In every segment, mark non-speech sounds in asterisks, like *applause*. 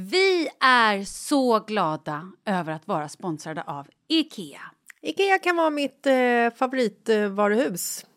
Vi är så glada över att vara sponsrade av IKEA. Ikea kan vara mitt eh, favoritvaruhus.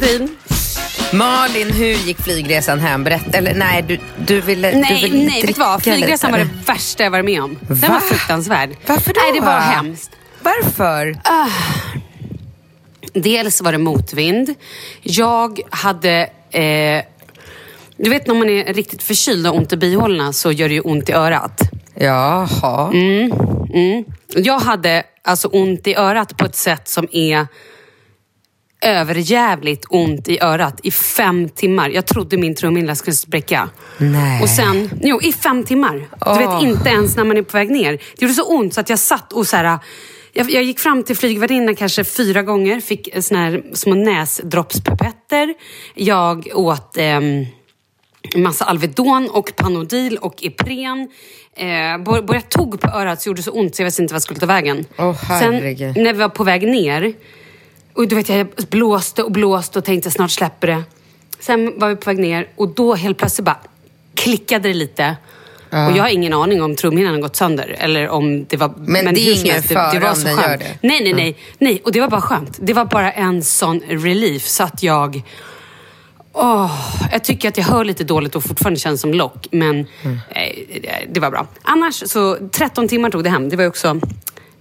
Katrin! Malin, hur gick flygresan hem? Berätta. Eller nej, du, du ville du Nej, ville nej, vet du vad? Flygresan var det värsta jag varit med om. Den Va? var fruktansvärd. Varför då? Nej, det var hemskt. Varför? Dels var det motvind. Jag hade... Eh, du vet när man är riktigt förkyld och ont i bihålorna så gör det ju ont i örat. Jaha. Mm. Jag hade alltså ont i örat på ett sätt som är överjävligt ont i örat i fem timmar. Jag trodde min trumhinna skulle spräcka. Nej. Och sen, jo i fem timmar. Du Åh. vet inte ens när man är på väg ner. Det gjorde så ont så att jag satt och så här, jag, jag gick fram till flygvärdinnan kanske fyra gånger. Fick såna här små näsdroppspipetter. Jag åt ehm, massa Alvedon och Panodil och Ipren. Eh, både jag tog på örat så gjorde det så ont så jag visste inte vad jag skulle ta vägen. Herregud. Sen när vi var på väg ner, och du vet jag blåste och blåste och tänkte snart släpper det. Sen var vi på väg ner och då helt plötsligt bara klickade det lite. Och jag har ingen aning om trumhinnan har gått sönder eller om det var... Men det är ingen fara det, det var om så den skönt. gör det. Nej, nej, nej, nej. Och det var bara skönt. Det var bara en sån relief så att jag... Åh, jag tycker att jag hör lite dåligt och fortfarande känns som lock, men eh, det- var bra. Annars så 13 timmar tog det hem. Det var också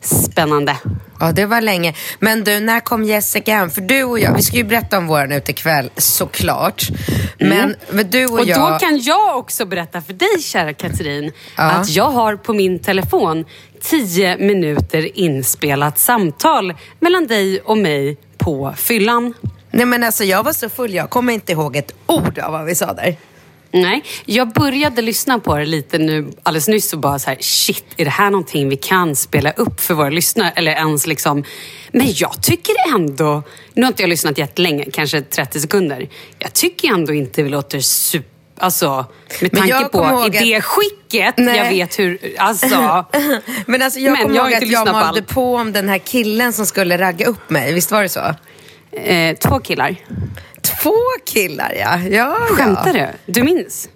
spännande. Ja, det var länge. Men du, när kom Jessica hem? För du och jag, vi ska ju berätta om våran utekväll såklart. Men, men du och, Mm. Och jag... då kan jag också berätta för dig, kära Katrin, Ja. att jag har på min telefon 10 minuter inspelat samtal mellan dig och mig på fyllan. Nej men alltså jag var så full, jag kommer inte ihåg ett ord av vad vi sa där. Nej, jag började lyssna på det lite nu alldeles nyss och bara så här, shit, är det här någonting vi kan spela upp för våra lyssnare? Eller ens liksom... Men jag tycker ändå, nu har inte jag lyssnat jättelänge, kanske 30 sekunder. Jag tycker ändå inte vi låter super... Alltså, med tanke på i att- det skicket Nej. jag vet hur... Alltså, *laughs* Men alltså jag kommer ihåg att jag på malde allt. på om den här killen som skulle ragga upp mig, visst var det så? eh, två killar. Två killar ja. ja Skämtar ja. du? Du minns?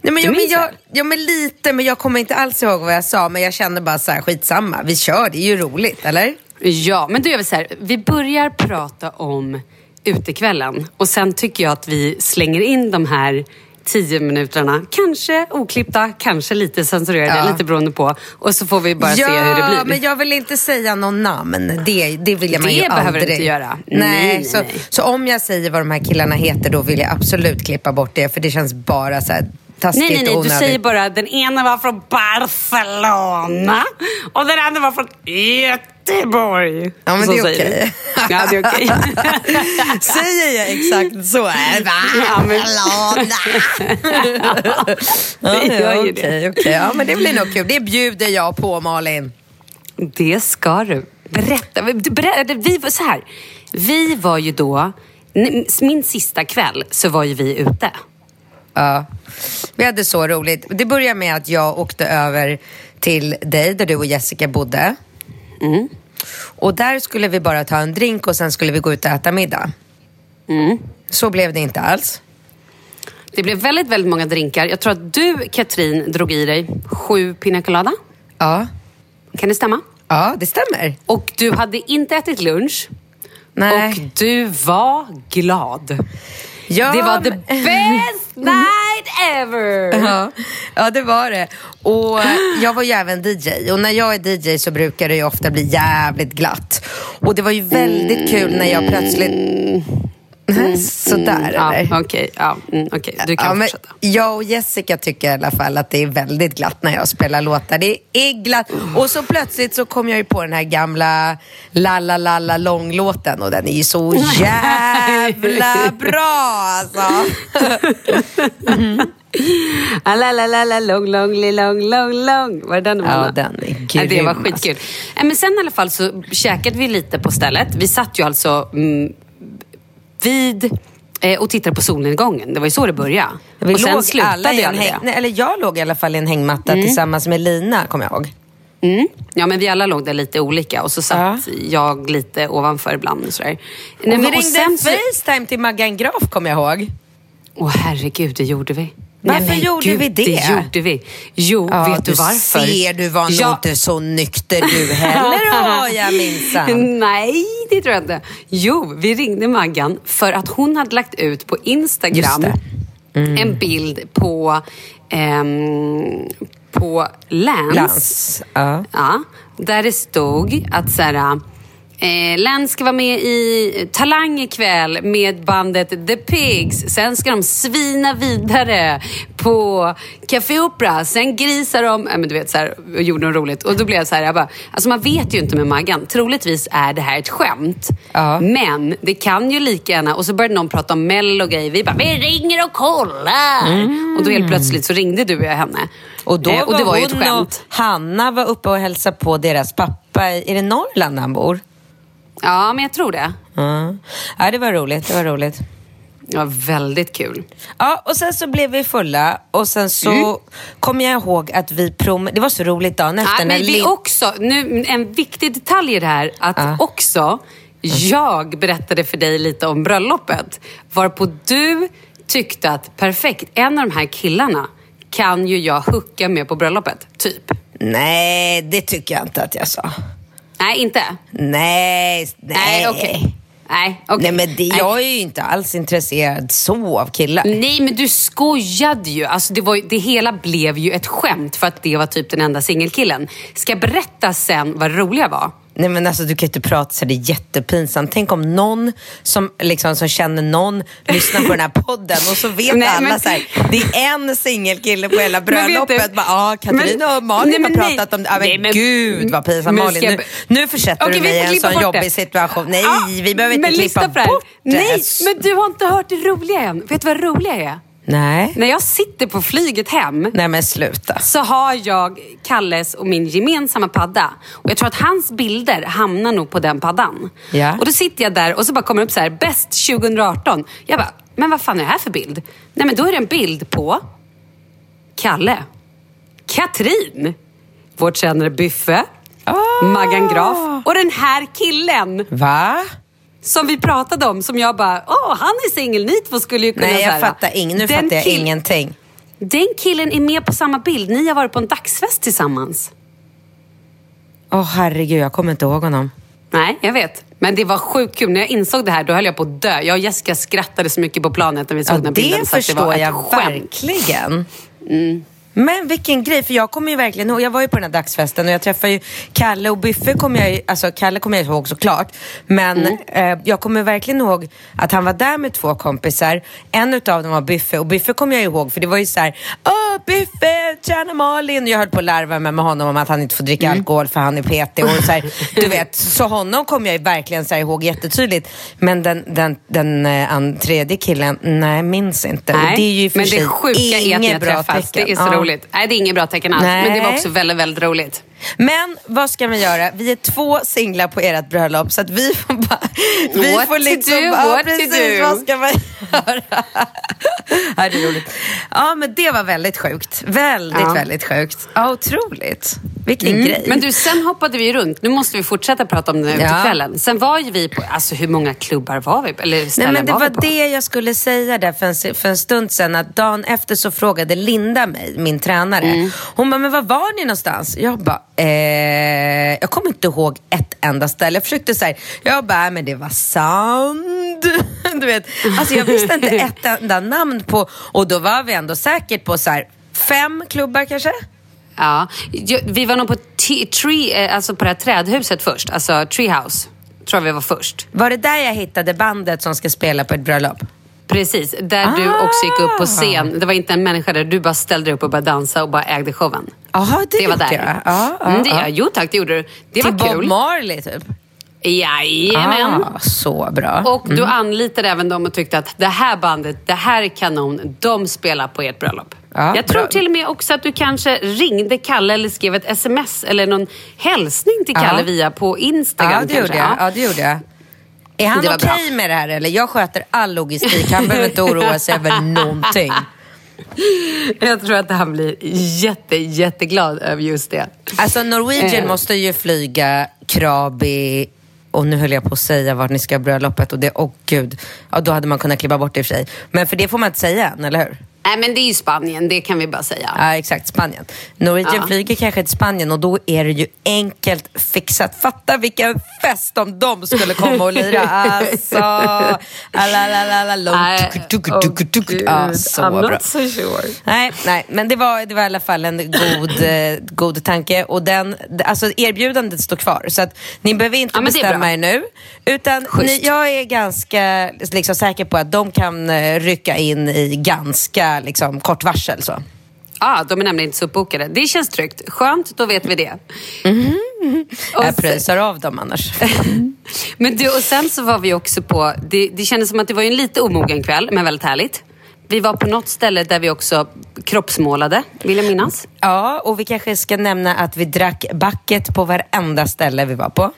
Nej, men, Du jag, men, minns jag, det? ja, men lite, men jag kommer inte alls ihåg vad jag sa. Men jag kände bara så här, skitsamma. Vi kör, det är ju roligt, eller? Ja, men då gör vi så här. Vi börjar prata om utekvällen och sen tycker jag att vi slänger in de här tio minuterna. Kanske oklippta, kanske lite censurerade, Ja. lite beroende på. Och så får vi bara se hur det blir. men jag vill inte säga någon namn. Det, det vill jag man Det ju behöver du aldrig. inte göra. Nej, Nej, nej, så, nej. så om jag säger vad de här killarna heter då vill jag absolut klippa bort det. För det känns bara så här taskigt Nej, nej, nej. Du onödigt. säger bara den ena var från Barcelona och den andra var från Göteborg. Ja, men Så det är okej. du. Ja, det är okej. *laughs* Säger jag exakt så är *laughs* det. Ja, men- Ja, Det gör ja, ju det. okej, okej. Ja, men det blir nog kul. Det bjuder jag på, Malin. Det ska du. Berätta. Berätta vi var så här. Vi var ju då, min sista kväll så var ju vi ute. Ja. Vi hade så roligt. Det började med att jag åkte över till dig där du och Jessica bodde. Mm. Och där skulle vi bara ta en drink och sen skulle vi gå ut och äta middag. Mm. Så blev det inte alls. Det blev väldigt, väldigt många drinkar. Jag tror att du, Katrin, drog i dig sju pina colada. Ja, Kan det stämma? ja det stämmer. Och du hade inte ätit lunch. Nej. Och du var glad. Ja, det var the best *laughs* night ever! Ja, ja, det var det. Och jag var ju även DJ. Och när jag är DJ så brukar det ju ofta bli jävligt glatt. Och det var ju väldigt kul när jag plötsligt... Sådär Ja, eller? Okej, ja, mm, okej. du kan Ja, fortsätta. jag och Jessica tycker i alla fall att det är väldigt glatt när jag spelar låtar. Det är glatt. Och så plötsligt så kom jag ju på den här gamla La la la la långlåten och den är ju så *laughs* jävla bra alltså. *laughs* Ah, la, la, la, la, lång, lång, li, lång, lång, lång. Var det den Ja, var? den är Ja, Det var grym, skitkul. Nej, Men sen i alla fall så käkade vi lite på stället. Vi satt ju alltså mm, vid eh, och tittade på solnedgången. Det var ju så det började. Vi och sen slutade aldrig häng, det. nej, eller jag låg i alla fall i en hängmatta tillsammans med Lina, kommer jag ihåg. Mm. Ja, men vi alla låg där lite olika och så satt Ja. jag lite ovanför ibland. Och sådär. Nej, Och vi men- ringde sen Facetime till Maggan Graf, kommer jag ihåg. Åh herregud, det gjorde vi. Varför men gjorde gud, vi det? Det gjorde vi. Jo, Ja, vet du varför? ser, du var nog Ja. inte så nykter du heller *laughs* har jag minsann. Nej, det tror jag inte. Jo, vi ringde Maggan för att hon hade lagt ut på Instagram Just en bild på, ehm, på Lance. Lans. Ja. Ja, där det stod att så här, eh, Lance ska vara med i Talang ikväll med bandet The Pigs. Sen ska de svina vidare på Café Opera. Sen grisar de, äh, men du vet så här, och gjorde något roligt. Och då blev jag så här, jag bara, alltså man vet ju inte med Maggan. Troligtvis är det här ett skämt. Ja. Men det kan ju lika gärna, och så började någon prata om Mello och grejer. Vi bara, vi ringer och kollar. Och då helt plötsligt så ringde du och jag henne. Och då Eh, var, det var ju ett skämt. och Hanna var uppe och hälsade på deras pappa. Är det Norrland han bor? Ja, men jag tror det. Ja. ja, det var roligt. Det var roligt. Ja, väldigt kul. Ja, och sen så blev vi fulla och sen så kommer jag ihåg att vi prom... Det var så roligt dagen efter. När men vi Lin- också, nu, en viktig detalj i det här, att Ja. också jag berättade för dig lite om bröllopet. Varpå du tyckte att perfekt, en av de här killarna kan ju jag hucka med på bröllopet, typ. Nej, det tycker jag inte att jag sa. Nej, inte? Nej, nej. Nej, okej. Nej, okej. Nej men det, jag är ju inte alls intresserad så av killar. Nej, men du skojade ju. Alltså, det, var, det hela blev ju ett skämt för att det var typ den enda singelkillen. Ska jag berätta sen vad det roliga var? Nej men alltså du kan inte prata så det är jättepinsamt. Tänk om någon som, liksom, som känner någon lyssnar på den här *laughs* podden och så vet Nej, alla men- så här, det är en singelkille på hela *laughs* bröllopet. Bara, Ja, Katarina Men- och Malin Nej, men har nej. pratat om det. Ja, men, Nej, men- gud vad pinsamt Malin. ska Nu, jag- nu försätter Okej, du mig i en sån jobbig det. situation. Nej, Ja, vi behöver inte klippa bort det. Nej, men du har inte hört det roliga än. Vet du vad det roliga är? Nej. När jag sitter på flyget hem Nej men sluta. så har jag Kalles och min gemensamma padda. Och jag tror att hans bilder hamnar nog på den paddan. Ja. Och då sitter jag där och så bara kommer det upp så här, bäst 2018. Jag bara, men vad fan är det här för bild? Nej men då är det en bild på Kalle, Katrin, vårt kändare Byffe, Ah. Maggan Graf och den här killen Va? Som vi pratade om som jag bara, åh han är singel, ni två skulle ju kunna Nej jag fattar ing- nu fattar jag ingenting. Den killen är med på samma bild. Ni har varit på en dagsfest tillsammans. Åh herregud, jag kommer inte ihåg honom. Nej, jag vet. Men det var sjukt kul. När jag insåg det här, då höll jag på att dö. Jag och Jessica skrattade så mycket på planet när vi såg Ja, den här bilden. det så att det var förstår jag skämt. verkligen. Men vilken grej, för jag kommer ju verkligen ihåg, jag var ju på den här dagsfesten och jag träffade ju Kalle och Byffe kommer jag ju, alltså Kalle kommer jag ihåg såklart. Men Mm. eh, jag kommer verkligen ihåg att han var där med två kompisar. En utav dem var Byffe och Byffe kommer jag ihåg för det var ju så här, åh Byffe, tjena Malin. Och jag höll på att larva mig med honom om att han inte får dricka Mm. alkohol för han är PT. Och så här, *laughs* du vet, så honom kommer jag ju verkligen så här ihåg jättetydligt. Men den, den, den eh, an, tredje killen, nej minns inte. och Nej, det är ju för men det sjuka är att ni har bra träffats. Det är så Ja. Roligt. Nej, det är inget bra tecken alls. Men det var också väldigt, väldigt roligt. Men vad ska man göra? Vi är två singlar på ert bröllop så att vi får bara... Vi What får to liksom, do, ja, what to precis, do. vad ska man göra? *laughs* ja, det är roligt. Ja, men det var väldigt sjukt. Väldigt, Ja. väldigt sjukt. Ja, otroligt. Vilken Mm. grej. Men du, sen hoppade vi runt. Nu måste vi fortsätta prata om den här Ja. utekvällen. Sen var ju vi på, alltså hur många klubbar var vi på? Eller Nej, men det var, var det jag skulle säga där för en, för en stund sedan. Att dagen efter så frågade Linda mig, min tränare. Mm. Hon bara, men var var ni någonstans? Jag bara, eh, jag kommer inte ihåg ett enda ställe. Jag försökte säga, jag bara, men det var sand. *laughs* Du vet, alltså jag visste inte *laughs* ett enda namn på, och då var vi ändå säkert på så här, fem klubbar kanske? Ja, vi var nog på, tree, eh, alltså på det här trädhuset först. Alltså Treehouse. Tror jag vi var först. Var det där jag hittade bandet som ska spela på ett bröllop? Precis, där du Ah. också gick upp på scen. Det var inte en människa där. Du bara ställde dig upp och började dansa och bara ägde showen. Jaha, det, Det var där. jag. Ja, ja, mm, det, ja. Jo tack, det gjorde du. Det Till var Bob kul. Marley typ? Jajamän. Ah, så bra. Och du anlitade även dem och tyckte att det här bandet, det här är kanon. De spelar på ert bröllop. Ja, jag tror bra. till och med också att du kanske ringde Kalle eller skrev ett sms eller någon hälsning till Kalle Ja. via på Instagram Ja, det kanske. gjorde jag. Ja, det gjorde jag. Är han okej med det här eller? Jag sköter all logistik. Han behöver inte oroa sig över *laughs* någonting. Jag tror att han blir jätte, jätteglad över just det. Alltså Norwegian Eh. måste ju flyga Krabi och nu höll jag på att säga vart ni ska ha bröllopet och det, åh gud. Ja, då hade man kunnat klippa bort det i och för sig. Men för det får man inte säga än, eller hur? Nej men det är ju Spanien, det kan vi bara säga. Ja, exakt. Spanien. Norwegian Ja. flyger kanske till Spanien och då är det ju enkelt fixat. Fatta vilken fest om de skulle komma och lira. *laughs* Alltså, alalalala, Nej, tuk, tuk, åh tuk, tuk. gud, Ja, så I'm bra. not so sure. Nej, nej, men det var, det var i alla fall en god, *laughs* eh, god tanke. Och den, alltså erbjudandet står kvar. Så att ni behöver inte Ja, bestämma er nu. Utan ni, jag är ganska liksom, säker på att de kan eh, rycka in i ganska liksom, kort varsel. Så. Ja, de är nämligen inte så uppbokade. Det känns tryggt. Skönt, då vet vi det. Och Jag sen- pröjsar av dem annars. *laughs* Men du, och sen så var vi också på, det, det kändes som att det var en lite omogen kväll, men väldigt härligt. Vi var på något ställe där vi också kroppsmålade, vill jag minnas. Ja, och vi kanske ska nämna att vi drack bucket på varenda ställe vi var på.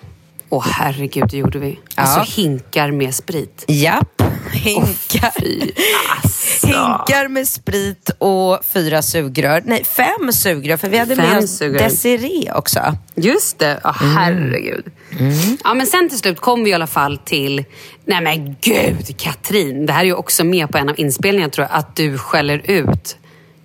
Åh herregud, det gjorde vi. Alltså hinkar med sprit. Japp, hinkar. Fy, *laughs* alltså. Hinkar med sprit och fyra sugrör. Nej, fem sugrör för vi hade Fem med oss. Desiree också. Just det, oh, herregud. Ja, men sen till slut kom vi i alla fall till, nej men gud Katrin, det här är ju också med på en av inspelningarna tror jag, att du skäller ut.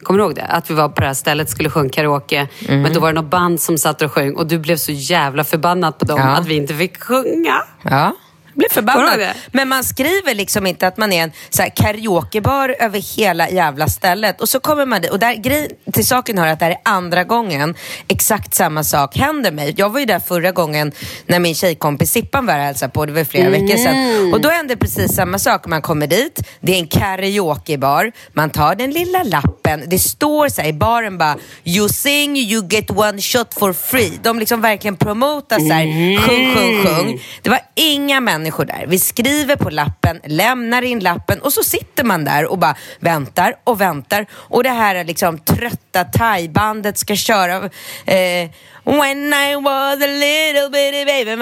Kommer du ihåg det? Att vi var på det här stället, skulle sjunga karaoke, men då var det något band som satt och sjöng och du blev så jävla förbannad på dem Ja. att vi inte fick sjunga. Ja, blir förbannad. Men man skriver liksom inte att man är en så här, karaokebar över hela jävla stället. Och så kommer man dit. Och där, grej, till saken hör att det här är andra gången exakt samma sak händer mig. Jag var ju där förra gången när min tjejkompis Sippan var här hälsade på. Det var flera veckor sedan. Och då hände precis samma sak. Man kommer dit, det är en karaokebar. Man tar den lilla lappen. Det står så här i baren bara You sing, you get one shot for free. De liksom verkligen promotar så här, sjung, sjung, sjung. Det var inga människor där. Vi skriver på lappen, lämnar in lappen och så sitter man där och bara väntar och väntar. Och det här är liksom trötta thaibandet ska köra. Eh, When I was a little bitty baby my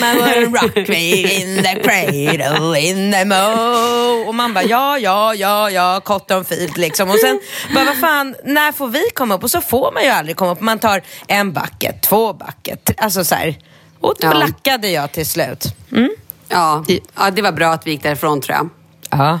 mama would rock me in the cradle in the mo. Och man bara ja, ja, ja, ja, cotton field liksom. Och sen bara vad fan, när får vi komma upp? Och så får man ju aldrig komma upp. Man tar en bucket, två bucket, alltså så här. Och då Ja. lackade jag till slut. Mm. Ja. ja, det var bra att vi gick därifrån tror jag. Ja.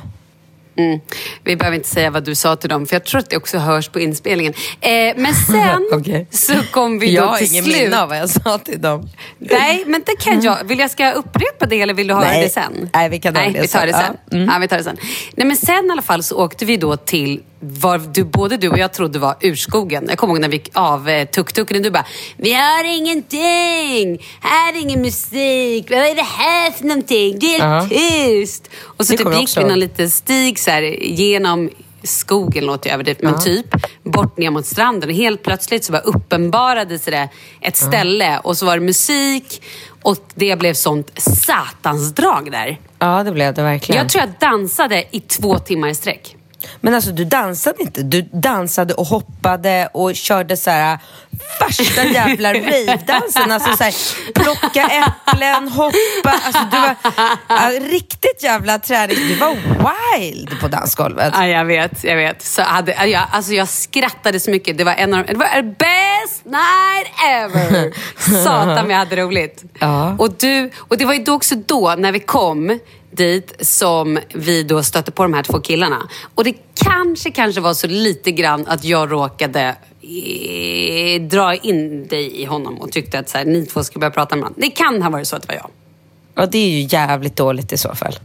Mm. Vi behöver inte säga vad du sa till dem, för jag tror att det också hörs på inspelningen. Eh, men sen *laughs* Okej. så kom vi Jag då har till ingen slut. minne av vad jag sa till dem. Nej, men det kan jag. Vill jag ska jag upprepa det eller vill du höra Nej. det sen? Nej, vi kan Nej, det vi tar det sen. Ja. Mm. Ja, vi tar det sen. Nej, men sen i alla fall så åkte vi då till var du, både du och jag trodde var urskogen. Jag kommer ihåg när vi gick av eh, tuk-tuken och du bara Vi har ingenting! Här är ingen musik! Vad är det här för någonting? Det är helt tyst! Och så typ gick vi någon liten stig så här, genom skogen, låter jag överdrivet, men typ bort ner mot stranden. Och helt plötsligt så bara uppenbarade sig det ett ställe och så var det musik och det blev sånt satans drag där. Ja, det blev det verkligen. Jag tror jag dansade i två timmar i sträck. Men alltså du dansade inte. Du dansade och hoppade och körde så här värsta jävla *laughs* rave-dansen. Alltså så här, plocka äpplen, hoppa. Alltså du var ja, riktigt jävla träning. Du var wild på dansgolvet. Ja, jag vet, jag vet. Så hade, jag, alltså jag skrattade så mycket. Det var en av de, det var best night ever! *laughs* Satan jag hade roligt. Ja. Och, du, och det var ju då också då, när vi kom dit, som vi då stötte på de här två killarna. Och det kanske, kanske var så lite grann att jag råkade eh, dra in dig i honom och tyckte att så här, ni två skulle börja prata med varandra. Det kan ha varit så att det var jag. Och det är ju jävligt dåligt i så fall.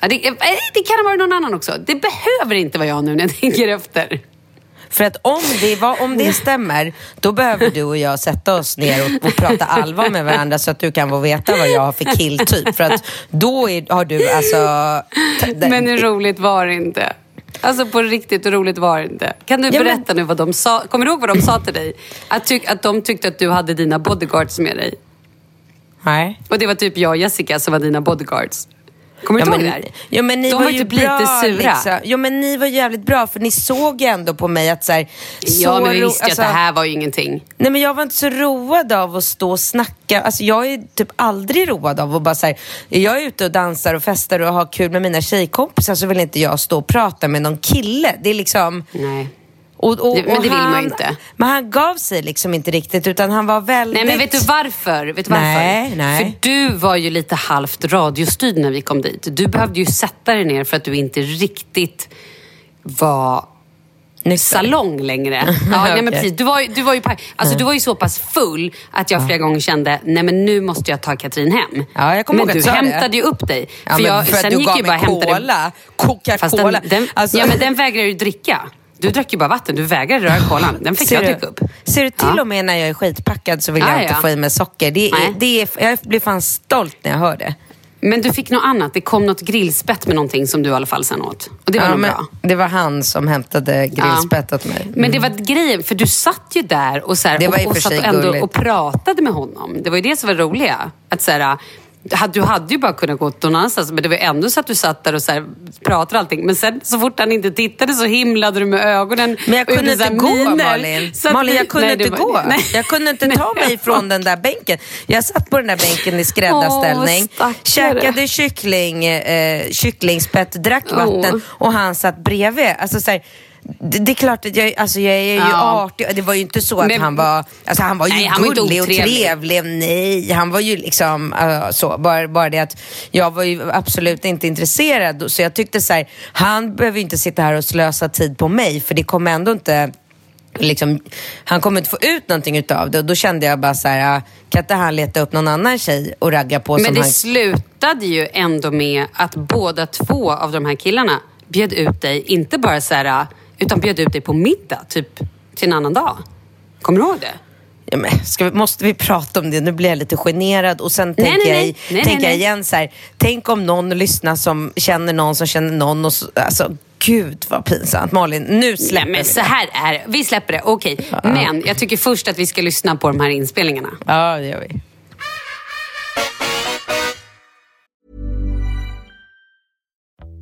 Ja, det, eh, det kan ha varit någon annan också. Det behöver inte vara jag nu när jag tänker efter. För att om det, var, om det stämmer, då behöver du och jag sätta oss ner och, och prata allvar med varandra så att du kan få veta vad jag har för killtyp. För att då är, har du alltså... *laughs* Men hur roligt var det inte? Alltså på riktigt, hur roligt var det inte? Kan du Ja, men- berätta nu vad de sa? Kommer du ihåg vad de sa till dig? Att, tyck, att de tyckte att du hade dina bodyguards med dig. Nej. Och det var typ jag och Jessica som var dina bodyguards. Kommer du Ja ihåg det här? ja, men ni de var, var ju typ bra, lite sura. Liksom. Ja, men ni var jävligt bra för ni såg ju ändå på mig att så här, Ja, så men vi visste ju alltså, att det här var ju ingenting. Nej men jag var inte så road av att stå och snacka. Alltså jag är typ aldrig road av att bara säga jag är ute och dansar och festar och har kul med mina tjejkompisar så vill inte jag stå och prata med någon kille. Det är liksom... Nej. Och, och, men det vill man ju han, inte. Men han gav sig liksom inte riktigt utan han var väldigt... Nej, men vet du varför? Vet du varför? Nej, nej. För du var ju lite halvt radiostyrd när vi kom dit. Du behövde ju sätta dig ner för att du inte riktigt var Nykter. salong längre. *laughs* Ja, nej, men precis. Du, var, ju- du, var ju, alltså, du var ju så pass full att jag flera gånger kände, nej men nu måste jag ta Katrin hem. Ja, jag kommer men att du sa det. hämtade ju upp dig. Ja, men jag, för att sen du gick gav ju bara mig hämtade- cola. Coca-Cola. den, den, Alltså- Ja, men den vägrade du dricka. Du drack ju bara vatten, du vägrade röra kolan. Den fick Ser jag dricka upp. Ser du till Ja. och med när jag är skitpackad så vill Ja, jag inte ja. få i mig socker. Det är, det är, jag blir fan stolt när jag hör det. Men du fick något annat. Det kom något grillspett med någonting som du i alla fall sen åt. Och det var Ja, bra. Det var han som hämtade grillspett åt mig. Men det var grejen, för du satt ju där och, så här, och, och och ändå och pratade med honom. Det var ju det som var roliga. Att, så här, du hade ju bara kunnat gå någon annanstans, men det var ändå så att du satt där och så här, pratade allting. Men sen så fort han inte tittade så himlade du med ögonen. Men jag kunde inte gå miner. Malin. Så Malin, jag kunde Nej, inte var- gå. *laughs* nej. Jag kunde inte ta mig från den där bänken. Jag satt på den där bänken i skräddarställning, stackare. käkade kyckling, eh, kycklingspett, drack vatten och han satt bredvid. Alltså, så här, det, det är klart att jag, alltså jag är ju Ja. artig. Det var ju inte så att Men- han var... Alltså han var ju Nej, gullig och trevlig. Nej, han var ju liksom uh, så. Bara, bara det att jag var ju absolut inte intresserad. Så jag tyckte så här, han behöver ju inte sitta här och slösa tid på mig för det kommer ändå inte liksom, han kommer inte få ut någonting utav det. Och då kände jag bara så här, ah, kan inte han leta upp någon annan tjej och ragga på Men som det han... slutade ju ändå med att båda två av de här killarna bjöd ut dig, inte bara så här, utan bjöd ut dig på middag, typ till en annan dag. Kommer du ihåg det? Ja, men, vi, måste vi prata om det? Nu blir jag lite generad. Och sen tänker nej, jag, nej. Nej, tänker nej, jag igen så här, tänk om någon lyssnar som känner någon som känner någon. Och så, alltså, gud vad pinsamt. Malin, nu släpper men vi så det. här är det. Vi släpper det, okej. Men jag tycker först att vi ska lyssna på de här inspelningarna. Ja, det gör vi.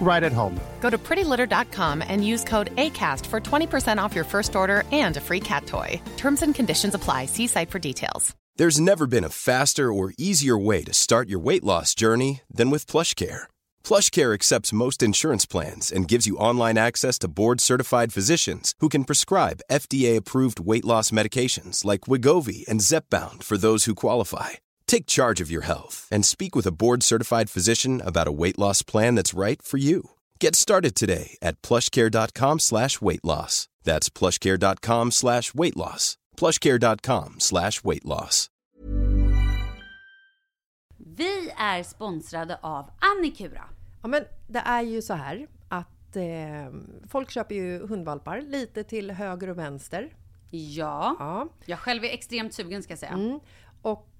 right at home. Go to prettylitter.com and use code ACAST for 20% off your first order and a free cat toy. Terms and conditions apply. See site for details. There's never been a faster or easier way to start your weight loss journey than with PlushCare. PlushCare accepts most insurance plans and gives you online access to board-certified physicians who can prescribe FDA-approved weight loss medications like Wigovi and Zepbound for those who qualify. Take charge of your health and speak with a board-certified physician about a weight loss plan that's right for you. Get started today at plushcare.com slash weight loss. That's plushcare.com slash weight loss. plushcare.com slash weight loss. Vi är sponsrade av Annikura. Ja, men det är ju så här att eh, folk köper ju hundvalpar lite till höger och vänster. Ja. Ja. Jag själv är extremt sugen ska jag säga. Mm. Och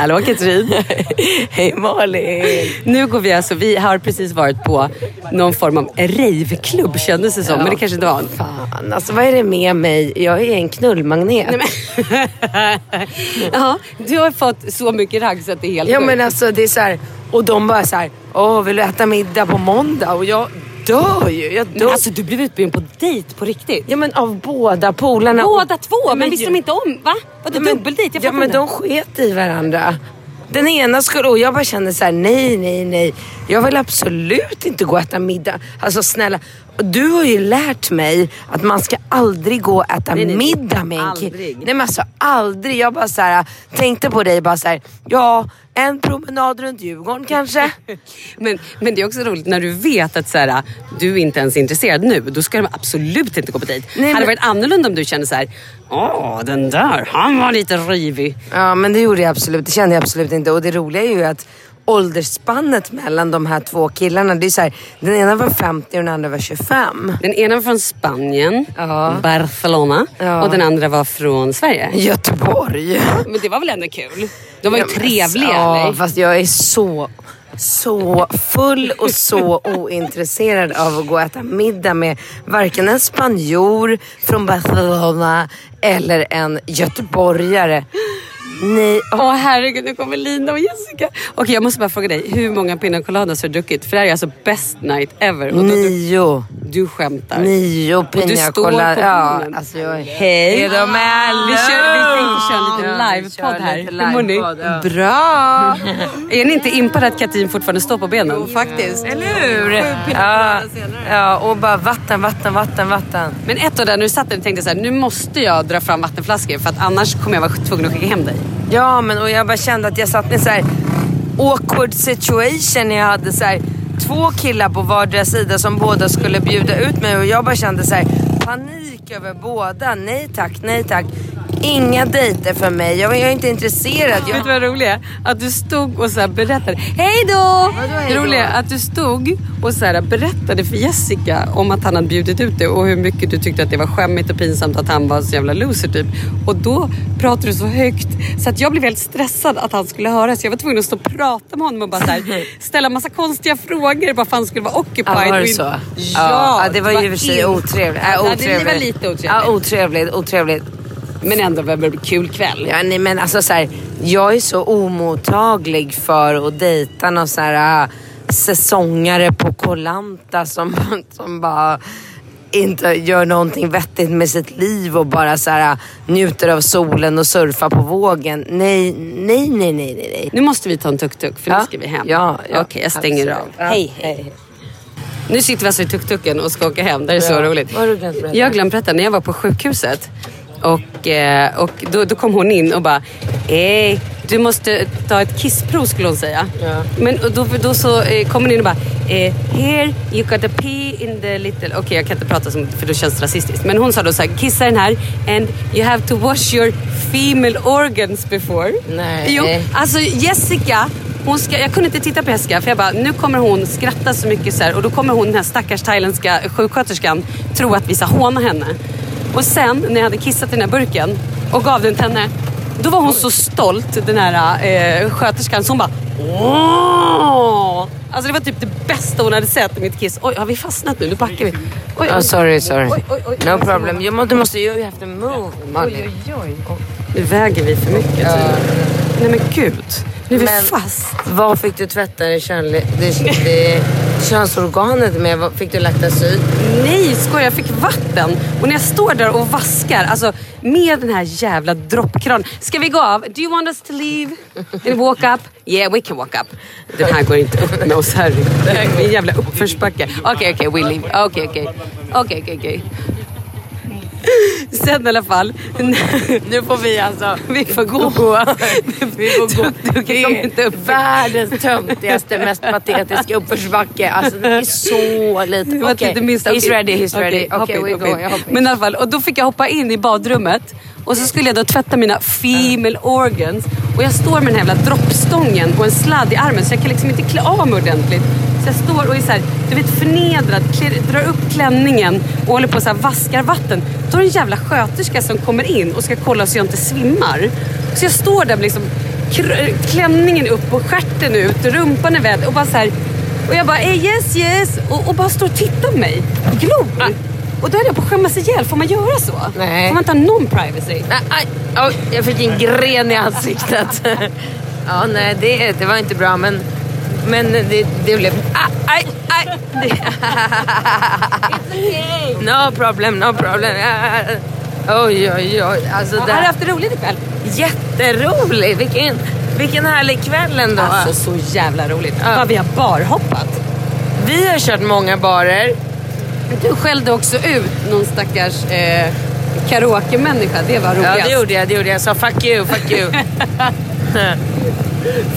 Hallå Katrin! *laughs* Hej Malin! Nu går vi alltså, vi har precis varit på någon form av raveklubb kändes det som, men det kanske inte var. Fan, alltså vad är det med mig? Jag är en knullmagnet. *laughs* Ja, du har fått så mycket ragg så att det är helt Ja sjukt. men alltså det är så här, och de bara så här, åh vill du äta middag på måndag? Och jag dör ju. Jag Men dör. alltså du blev utbjuden på dejt på riktigt. Ja men av båda polarna. Båda två, Ja, men visste de inte om? Va? Var det Ja, men- dubbeldejt? Ja men inte. de sket i varandra. Den ena skulle, och jag bara kände så här: nej, nej, nej. Jag vill absolut inte gå och äta middag. Alltså snälla, du har ju lärt mig att man ska aldrig gå och äta Nej, nej, middag med en kille. Aldrig. Nej men alltså aldrig. Jag bara så här, tänkte på dig bara så här, ja en promenad runt Djurgården kanske. *laughs* Men, men det är också roligt när du vet att så här, du inte ens är intresserad nu. Då ska de absolut inte gå på dejt. Nej, Hade men- det varit annorlunda om du kände så här, åh den där, han var lite rivig. Ja men det gjorde jag absolut, det kände jag absolut inte. Och det roliga är ju att åldersspannet mellan de här två killarna, det är så här, den ena var 50 och den andra var 25. Den ena var från Spanien, Ja. Barcelona Ja. och den andra var från Sverige. Göteborg. Men det var väl ändå kul? De var ju Ja, trevliga Ja, eller? fast jag är så, så full och så ointresserad av att gå och äta middag med varken en spanjor från Barcelona eller en göteborgare. Nej, Åh herregud, nu kommer Lina och Jessica. Okej, jag måste bara fråga dig. Hur många pina coladas har du druckit? För det här är alltså best night ever. Och då, du, nio. du skämtar. Nio Och du pina står på colada. Ja, alltså jag är... Hej! Är de alla? Vi, kör, vi tänkte köra en liten Ja, livepodd här. lite Hur mår ni? ja. Bra! *laughs* är ni inte impade att Katrin fortfarande står på benen? Faktiskt. Eller hur? Ja, ja, och bara vatten, vatten, vatten, vatten. Men ett år där när du satt där tänkte jag så här, nu måste jag dra fram vattenflaskor för att annars kommer jag vara tvungen att skicka hem dig. Ja, men och jag bara kände att jag satt i en så här awkward situation. när Jag hade så här två killar på vardera sida som båda skulle bjuda ut mig och jag bara kände så här panik över båda. Nej tack, nej tack. Inga dejter för mig. Jag, jag är inte intresserad. Jag... Vet du vad det roliga är? Att du stod och så här berättade. Hej då! Det roliga är att du stod och så berättade för Jessica om att han hade bjudit ut dig och hur mycket du tyckte att det var skämmigt och pinsamt att han var så jävla loser typ. Och då pratade du så högt så att jag blev helt stressad att han skulle höra så jag var tvungen att stå och prata med honom och bara så här, *laughs* ställa massa konstiga frågor bara för han skulle vara occupied. Ja, var det så? Ja, ja, det var ju i och för sig in- otrevligt. Ja, det- otrevligt. var lite otrevligt. Ja, otrevligt, otrevligt. Men ändå det en kul kväll. Ja, nej, men alltså så här, jag är så omottaglig för att dejta någon så här äh, säsongare på Kolanta som, *laughs* som bara inte gör någonting vettigt med sitt liv och bara så här, äh, njuter av solen och surfar på vågen. Nej, nej, nej, nej, nej. Nu måste vi ta en tuk-tuk för nu Ja. ska vi hem. Ja, ja, Okej, jag stänger absolut. av. Ja, Hej, hej. Nu sitter vi alltså i tuk-tuken och ska åka hem. Det är så Ja. roligt. Vad har du glömt berätta? Jag har glömt berätta, när jag var på sjukhuset och, eh, och då, då kom hon in och bara eh, du måste ta ett kissprov skulle hon säga. Ja. Men då, då så eh, kom hon in och bara eh, here you got a pee in the little... Okej jag kan inte prata som, för då känns det rasistiskt. Men hon sa då så här, kissa den här and you have to wash your female organs before. Nej. Jo, alltså Jessica hon ska, jag kunde inte titta på Jessica för jag bara, nu kommer hon skratta så mycket så här, och då kommer hon den här stackars thailändska sjuksköterskan tro att vi ska håna henne. Och sen när jag hade kissat i den här burken och gav den till henne, då var hon så stolt den här eh, sköterskan så hon bara Åh! Alltså det var typ det bästa hon hade sett i mitt kiss. Oj, har vi fastnat nu? Nu backar vi. Oj, Oh, oj. sorry, sorry. Oj, oj, oj. no problem. You, du måste, you have to move. Oj, oj, oj. Nu väger vi för mycket tydligen. Nej men gud. Vi Men- fast. Vad fick du tvätta det, kön, det, det könsorganet med? Fick du laktacyl? Nej, skojar jag fick vatten. Och när jag står där och vaskar, alltså med den här jävla droppkranen. Ska vi gå av? Do you want us to leave? And walk up? Yeah, we can walk up. Den här går inte upp med oss, herregud. Det här är en jävla uppförsbacke. Okej, okej, we leave. Okej, okej. Okej, okej, okej. *laughs* sen i alla fall. Nu får vi alltså Vi får gå. *laughs* vi får gå. Du, du Det inte upp. världens töntigaste, mest patetiska uppförsbacke. Alltså det är så lite. Var Okej, minst- he's ready, he's ready. Okej, hoppa we go. Men i alla fall, och då fick jag hoppa in i badrummet. Och så skulle jag då tvätta mina female organs. Och jag står med den här jävla droppstången och en sladd i armen så jag kan liksom inte klä av mig ordentligt. Så jag står och är så här, du vet förnedrad, klär, drar upp klänningen och håller på och så här vaskar vatten. Då är det en jävla sköterska som kommer in och ska kolla så jag inte svimmar. Så jag står där med liksom klänningen upp och stjärten ut, rumpan är väd och bara så här. Och jag bara hey, yes yes och, och bara står och tittar på mig och glor. Ah. Och då höll jag på att skämmas ihjäl. Får man göra så? Nej. Får man inte ha någon privacy? Nej, aj, oj, jag fick en gren i ansiktet. ja, nej, det, det var inte bra, men, men det, det blev... Aj, aj, *laughs* aj. Det, no problem, no problem. Oj, oj, oj. Alltså, Ja, det, har du haft det roligt ikväll? jätterolig. Vilken, vilken härlig kväll ändå. Alltså så jävla roligt. Ja. Vad vi har barhoppat. Vi har kört många barer. Du skällde också ut någon stackars eh, karaoke-människa. Det var roligast. Ja, det gjorde jag. Det gjorde jag. Jag sa fuck you, fuck you. *laughs*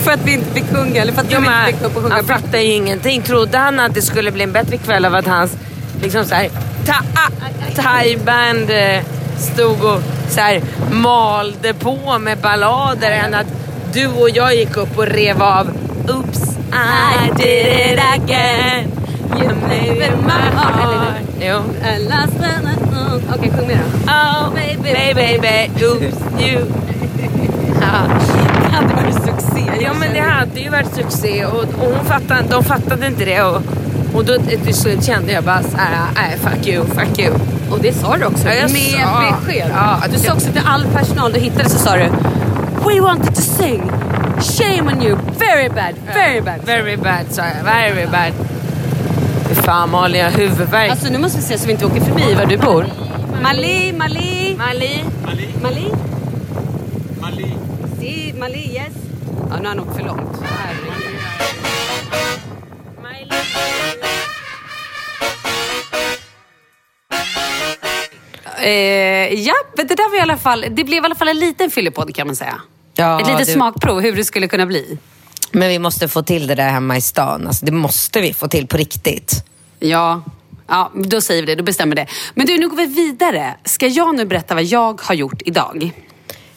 För att vi inte fick sjunga. Eller för att Jo, men inte fick upp och sjunga. han fattar ju ingenting. Trodde han att det skulle bli en bättre kväll av att hans liksom så här, ta, ah, thaiband eh, stod och så här, malde på med ballader än att du och jag gick upp och rev av Oops, I did it again. You made it my heart. Jo. Okej, sjung med då. Oh baby, baby, baby, oops, you. *laughs* Det hade varit succé. Ja men det hade ju varit succé och, och hon fattade, de fattade inte det och, och då till slut kände jag bara såhär, nej fuck you, fuck you. Och det sa du också. Ja, jag med sa. besked. Ja, du sa också till all personal du hittade så sa du We wanted to sing. Shame on you. Very bad. Very bad. Very bad sa jag, very bad. Fan Malin, jag har huvudvärk. Alltså nu måste vi se så vi inte åker förbi var du bor. Mali, Mali. Mali. Mali? Mali. Si, Mali, yes. Ja, nu har han åkt för långt. Herregud. Eh, ja, men det där var i alla fall, det blev i alla fall en liten fyllepodd kan man säga. Ja, Ett litet du- smakprov hur det skulle kunna bli. Men vi måste få till det där hemma i stan. Alltså, det måste vi få till på riktigt. Ja, ja, då säger vi det. Då bestämmer det. Men du, nu går vi vidare. Ska jag nu berätta vad jag har gjort idag?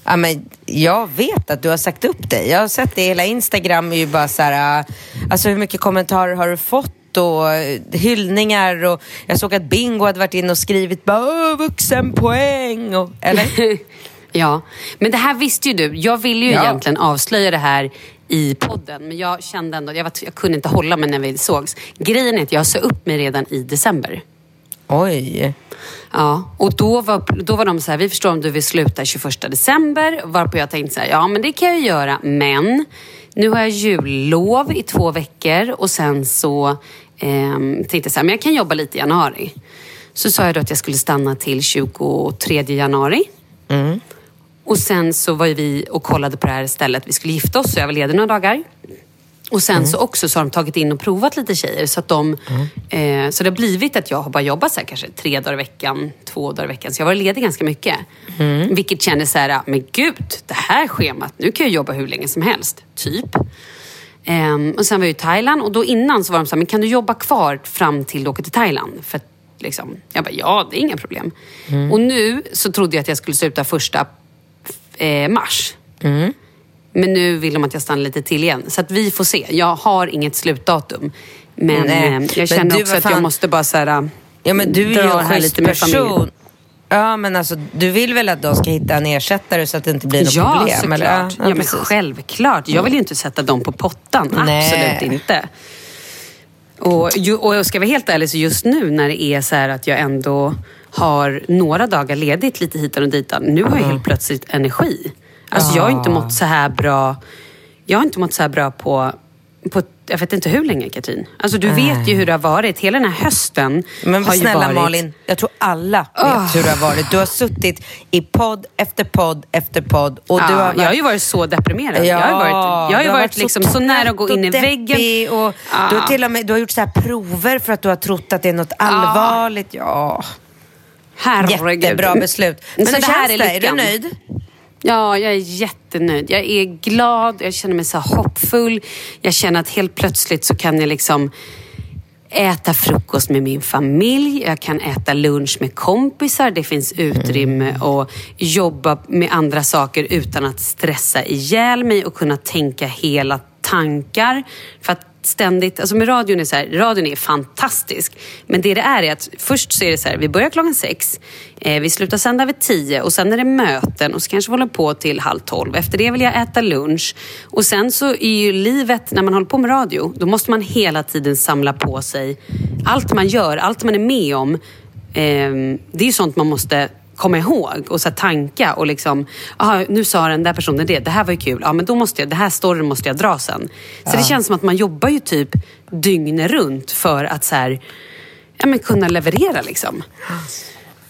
Ja, men jag vet att du har sagt upp dig. Jag har sett det hela Instagram är ju bara så här, äh, alltså hur mycket kommentarer har du fått och äh, hyllningar och jag såg att Bingo hade varit inne och skrivit bara "Åh, vuxenpoäng och, eller? *laughs* Ja, men det här visste ju du. Jag ville ju Ja. egentligen avslöja det här i podden, men jag kände ändå, jag, var, jag kunde inte hålla mig när vi sågs. Grejen är att jag sa upp mig redan i december. Oj. Ja, och då var, då var de så här, vi förstår om du vill sluta 21 december. Varpå jag tänkte så här, ja men det kan jag göra, men nu har jag jullov i två veckor och sen så ehm, tänkte jag så här, men jag kan jobba lite i januari. Så sa jag då att jag skulle stanna till 23 januari. Och sen så var ju vi och kollade på det här stället. Vi skulle gifta oss så jag var ledig några dagar. Och sen så också så har de tagit in och provat lite tjejer. Så, att de, eh, så det har blivit att jag har bara jobbat så här, kanske tre dagar i veckan, två dagar i veckan. Så jag har varit ledig ganska mycket. Vilket kändes så här, men gud, det här schemat, nu kan jag jobba hur länge som helst. Typ. Ehm, och sen var jag i Thailand och då innan så var de så här, men kan du jobba kvar fram till du åker till Thailand? För att, liksom, jag bara, ja det är inga problem. Och nu så trodde jag att jag skulle sluta första eh, mars. Men nu vill de att jag stannar lite till igen. Så att vi får se. Jag har inget slutdatum. Men Nej. eh, Men jag känner du, också vad att jag fan- måste bara så här, Ja men du är ju en schysst person. Ja men alltså du vill väl att de ska hitta en ersättare så att det inte blir något Ja, problem? såklart. eller? Ja, men precis. självklart. Jag vill ju inte sätta dem på pottan. Nej. Absolut inte. Och, och jag ska vara helt ärlig, så just nu när det är så här att jag ändå har några dagar ledigt lite hit och dit. Nu har jag helt plötsligt energi. Alltså jag har inte mått så här bra. Jag har inte mått så här bra på, på jag vet inte hur länge Katrin. Alltså du vet ju hur det har varit. Hela den här hösten Men har ju snälla varit... Malin, jag tror alla vet Ah. hur det har varit. Du har suttit i podd efter podd efter podd. Och ja, du har varit... Jag har ju varit så deprimerad. jag har ju varit, jag har ju du varit, liksom så, nära att gå in i väggen. Och Ja. du, har till och med, du har gjort så här prover för att du har trott att det är något allvarligt. Ja. Herregud. Jättebra beslut. Men Så hur det här känns är det? Är du lyckan. nöjd? Ja, jag är jättenöjd. Jag är glad, jag känner mig så hoppfull. Jag känner att helt plötsligt så kan jag liksom äta frukost med min familj. Jag kan äta lunch med kompisar. Det finns utrymme att jobba med andra saker utan att stressa ihjäl mig och kunna tänka hela tankar. För att ständigt, alltså med radion är så här, radion är fantastisk. Men det det är är att först så är det så här, vi börjar klockan sex, eh, vi slutar sända vid tio och sen är det möten och så kanske vi håller på till halv tolv. Efter det vill jag äta lunch. Och sen så är ju livet, när man håller på med radio, då måste man hela tiden samla på sig allt man gör, allt man är med om. Eh, det är ju sånt man måste komma ihåg och så tanka och liksom, aha, nu sa den där personen det, det här var ju kul, ja men då måste jag, det här storyn måste jag dra sen. Så det känns som att man jobbar ju typ dygnet runt för att så här, ja, men kunna leverera liksom.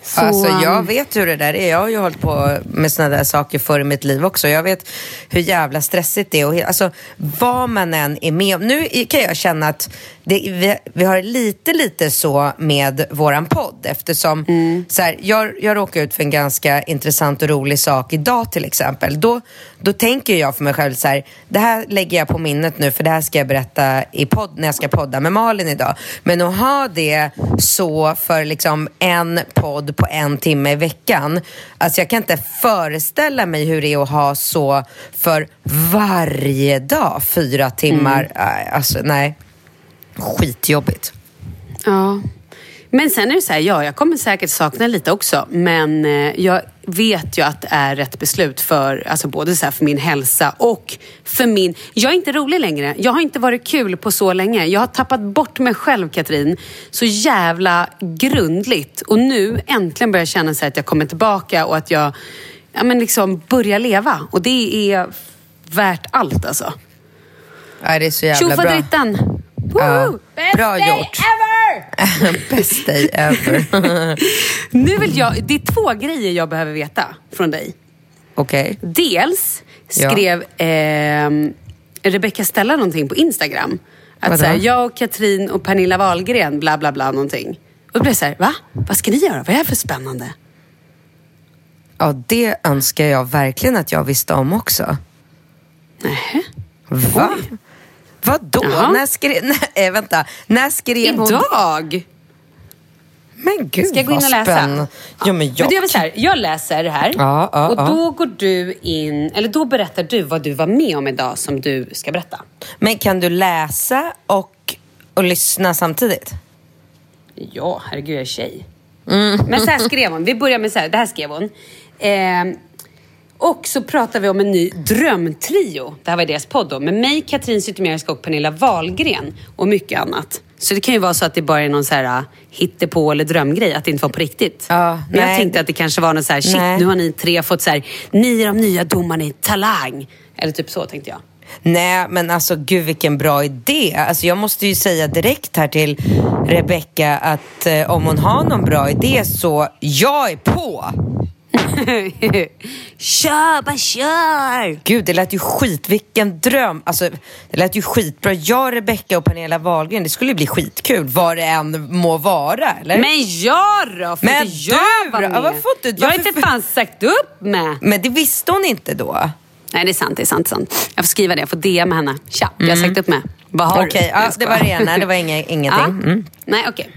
Så, Alltså, jag um, vet hur det där är. Jag har ju hållit på med såna där saker förr i mitt liv också. Jag vet hur jävla stressigt det är. Och, alltså, vad man än är med om. Nu kan jag känna att det, vi, vi har lite, lite så med våran podd. Eftersom så här, jag, jag råkade ut för en ganska intressant och rolig sak idag till exempel. Då, då tänker jag för mig själv så här, det här lägger jag på minnet nu för det här ska jag berätta i podd, när jag ska podda med Malin idag. Men att ha det så för liksom en podd på en timme i veckan. Alltså jag kan inte föreställa mig hur det är att ha så för varje dag, fyra timmar. Nej, Alltså nej, skitjobbigt. Ja. Men sen är det så här, ja, jag kommer säkert sakna lite också. Men eh, jag vet ju att det är rätt beslut för, alltså både så här för min hälsa och för min... Jag är inte rolig längre. Jag har inte varit kul på så länge. Jag har tappat bort mig själv, Katrin, så jävla grundligt. Och nu äntligen börjar jag känna så att jag kommer tillbaka och att jag ja, men liksom börjar leva. Och det är värt allt alltså. Nej, det är så jävla bra. Tjofaderittan! Ja, bra day gjort. ever! *laughs* Best day ever. *laughs* Nu vill jag, det är två grejer jag behöver veta från dig. Okej. Dels Ja. skrev eh, Rebecca Stella någonting på Instagram. Att Vadå? så här, jag och Katrin och Pernilla Wahlgren, bla bla bla någonting. Och då blev jag så här, va? Vad ska ni göra? Vad är det här för spännande? Ja, det önskar jag verkligen att jag visste om också. Nej. Va? Vadå? Jaha. När skrev... *laughs* Nej, vänta. När skrev hon det? Idag! Men gud Ska jag gå in och läsa? spännande. Ja, men jag... Men det gör vi så här, jag läser det här Ja, ja, och ja. då går du in, eller då berättar du vad du var med om idag som du ska berätta. Men kan du läsa och, och lyssna samtidigt? Ja, herregud, jag är tjej. Mm. Men så här *laughs* skrev hon. Vi börjar med så här. Det här skrev hon. Ehm, och så pratar vi om en ny drömtrio. Det här var deras podd då. Med mig, Katrin Zytomierska och Pernilla Wahlgren. Och mycket annat. Så det kan ju vara så att det bara är någon så här uh, hittepå eller drömgrej. Att det inte var på riktigt. Ja, Men jag nej. tänkte att det kanske var någon så här, shit Nej. nu har ni tre fått så här, ni är de nya domarna i Talang. Eller typ så tänkte jag. Nej, men alltså gud vilken bra idé. Alltså, jag måste ju säga direkt här till Rebecca att eh, om hon har någon bra idé så jag är på. *laughs* kör, bara kör! Gud, det lät ju skit. Vilken dröm. Alltså, det lät ju skitbra. Jag, Rebecca och Pernilla Wahlgren, det skulle bli skitkul. Vad det än må vara, eller? Men jag då? Får Men inte jag du vara med? Varför får inte- jag har varför- inte fan sagt upp med. Men det visste hon inte då. Nej, det är sant. Det är sant, sant. Jag får skriva det. Jag får DM med henne. Tja, jag har sagt upp med. Vad har Mm. Okej, du? ja, det var det ena. Det var inga, *laughs* ingenting. Ja. Mm. Nej, okej.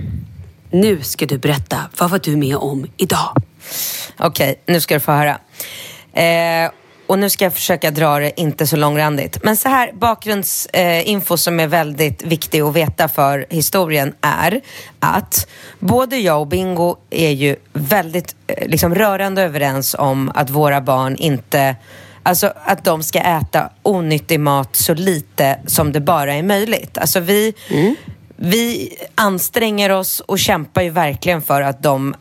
Nu ska du berätta. Vad var du med om idag? Okej, nu ska du få höra. Eh, och nu ska jag försöka dra det inte så långrandigt. Men så här, bakgrundsinfo eh, som är väldigt viktig att veta för historien är att både jag och Bingo är ju väldigt eh, liksom rörande överens om att våra barn inte Alltså att de ska äta onyttig mat så lite som det bara är möjligt. Alltså vi, vi anstränger oss och kämpar ju verkligen för att de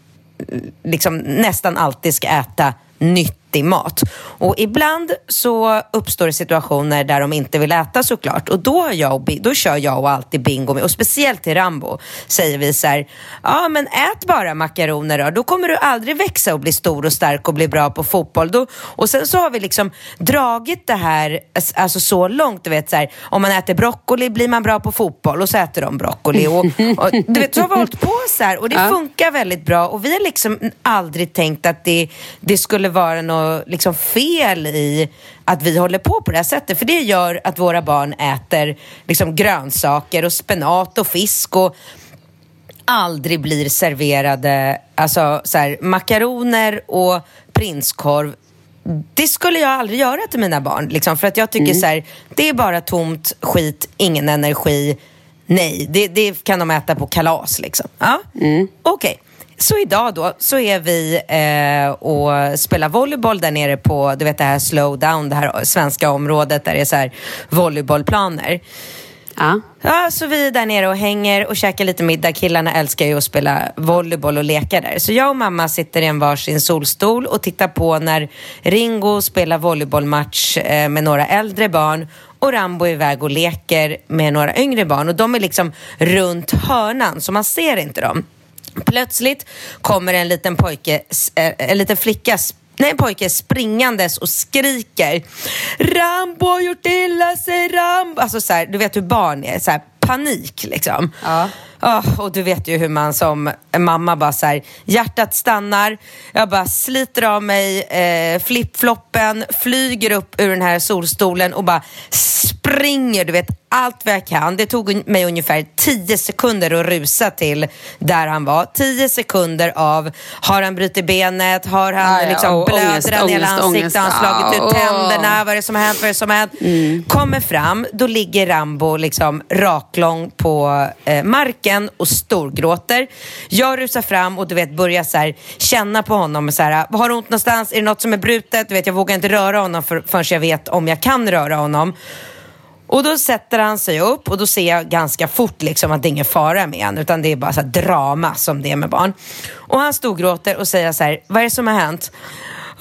liksom nästan alltid ska äta nytt vettig mat. Och ibland så uppstår det situationer där de inte vill äta såklart. Och då, jag då kör jag och alltid bingo med, och speciellt till Rambo säger vi så här, ja men ät bara makaroner då, då kommer du aldrig växa och bli stor och stark och bli bra på fotboll. Då, och sen så har vi liksom dragit det här alltså så långt, du vet så här, om man äter broccoli blir man bra på fotboll och så äter de broccoli. Och, och, du vet, så har vi hållit på så här och det Ja. funkar väldigt bra och vi har liksom aldrig tänkt att det, det skulle vara något liksom fel i att vi håller på på det här sättet. För det gör att våra barn äter liksom grönsaker och spenat och fisk och aldrig blir serverade alltså, så här, makaroner och prinskorv. Det skulle jag aldrig göra till mina barn. Liksom, för att jag tycker så här, det är bara tomt skit, ingen energi. Nej, det, det kan de äta på kalas. Liksom. Ja? Okej. Så idag då så är vi eh, och spelar volleyboll där nere på du vet det här slow down, det här svenska området där det är så här volleybollplaner. Ja. Ja, så vi är där nere och hänger och käkar lite middag. Killarna älskar ju att spela volleyboll och leka där. Så jag och mamma sitter i en varsin solstol och tittar på när Ringo spelar volleybollmatch eh, med några äldre barn och Rambo är iväg och leker med några yngre barn. Och de är liksom runt hörnan, så man ser inte dem. Plötsligt kommer en liten pojke, eh, en liten flicka Nej, en pojke springandes och skriker Rambo har gjort illa sig, Rambo! Alltså så här, du vet hur barn är, så här, panik liksom. Ja. Ah, och du vet ju hur man som mamma bara så här, hjärtat stannar, jag bara sliter av mig eh, flipfloppen, flyger upp ur den här solstolen och bara springer, du vet, allt vad jag kan. Det tog mig ungefär 10 sekunder att rusa till där han var. 10 sekunder av, har han brutit benet, har han ja, liksom och blöder han hela ansiktet, har han slagit Ja, ut tänderna, vad är det som har hänt, vad är det som har hänt? Kommer fram, då ligger Rambo liksom raklång på eh, marken och storgråter. Jag rusar fram och du vet börjar så här, känna på honom. och Så här, har du ont någonstans? Är det något som är brutet? Du vet, jag vågar inte röra honom för, förrän jag vet om jag kan röra honom. Och då sätter han sig upp och då ser jag ganska fort liksom att det är ingen fara med honom utan det är bara så här drama som det är med barn. Och han storgråter och säger så här, vad är det som har hänt?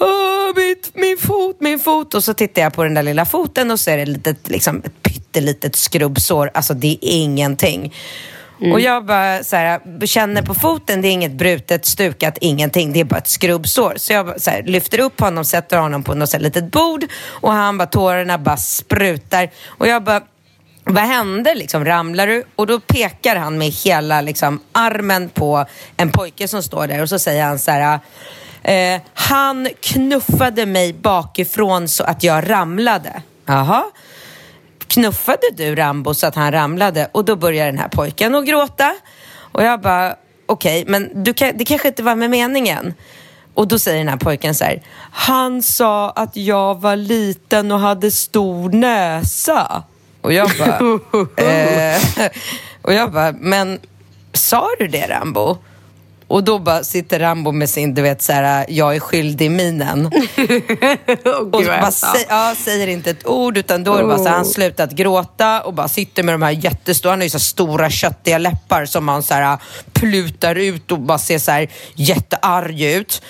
Åh, mitt, min fot, min fot. Och så tittar jag på den där lilla foten och så är det ett, litet, liksom, ett pyttelitet skrubbsår. Alltså det är ingenting. Mm. Och jag bara så här, känner på foten, det är inget brutet, stukat, ingenting. Det är bara ett skrubbsår. Så jag bara, så här, lyfter upp honom, sätter honom på något så här, litet bord och han bara, tårarna bara sprutar. Och jag bara, vad hände? Liksom, ramlar du? Och då pekar han med hela liksom, armen på en pojke som står där och så säger han så här eh, Han knuffade mig bakifrån så att jag ramlade. Jaha. Knuffade du Rambo så att han ramlade? Och då börjar den här pojken att gråta. Och jag bara, okej, men du det kanske inte var med meningen. Och då säger den här pojken så här, han sa att jag var liten och hade stor näsa. Och jag bara, *laughs* eh, och jag bara, men sa du det Rambo? Och då bara sitter Rambo med sin, du vet, så här, jag är skyldig-minen. *laughs* och bara sä- ja, säger inte ett ord, utan då är det bara så här, han slutat gråta och bara sitter med de här jättestora, han har ju så stora köttiga läppar som han så här plutar ut och bara ser så här jättearg ut.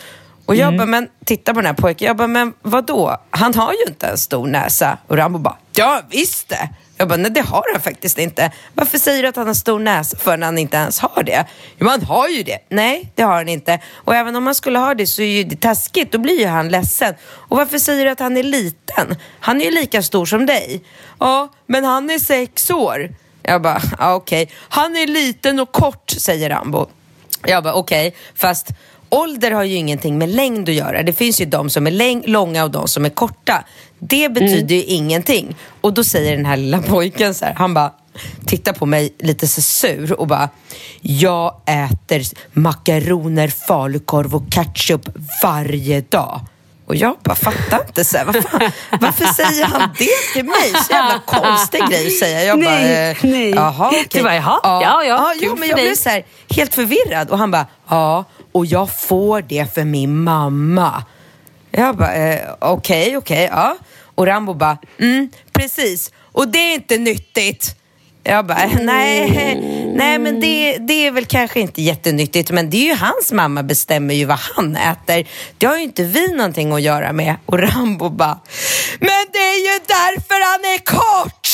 Och jag bara, men titta på den här pojken. Jag bara, men vad då? Han har ju inte en stor näsa. Och Rambo bara, ja visst det. Jag bara, nej det har han faktiskt inte. Varför säger du att han har stor näsa för när han inte ens har det? Jo, han har ju det. Nej, det har han inte. Och även om han skulle ha det så är ju det taskigt. Då blir ju han ledsen. Och varför säger du att han är liten? Han är ju lika stor som dig. Ja, men han är sex år. Jag bara, ja, okej. Han är liten och kort, säger Rambo. Jag bara, okej, fast ålder har ju ingenting med längd att göra. Det finns ju de som är läng- långa och de som är korta. Det betyder ju ingenting. Och då säger den här lilla pojken så här, han bara tittar på mig lite så sur och bara, jag äter makaroner, falukorv och ketchup varje dag. Och jag bara fattar inte, så här, vad fan, varför säger han det till mig? Så jävla konstig grej att säga. Jag bara, Nej, eh, nej. Jaha, okej. Du bara, jaha, ja, ja, ja, jo, men jag blev så här, helt förvirrad och han bara, ja, och jag får det för min mamma. Jag bara, eh, okej, okej, ja. Och Rambo bara, mm, precis. Och det är inte nyttigt. Jag bara, nej, Nej, men det, det är väl kanske inte jättenyttigt, men det är ju hans mamma bestämmer ju vad han äter. Det har ju inte vi någonting att göra med. Och Rambo bara, men det är ju därför han är kort!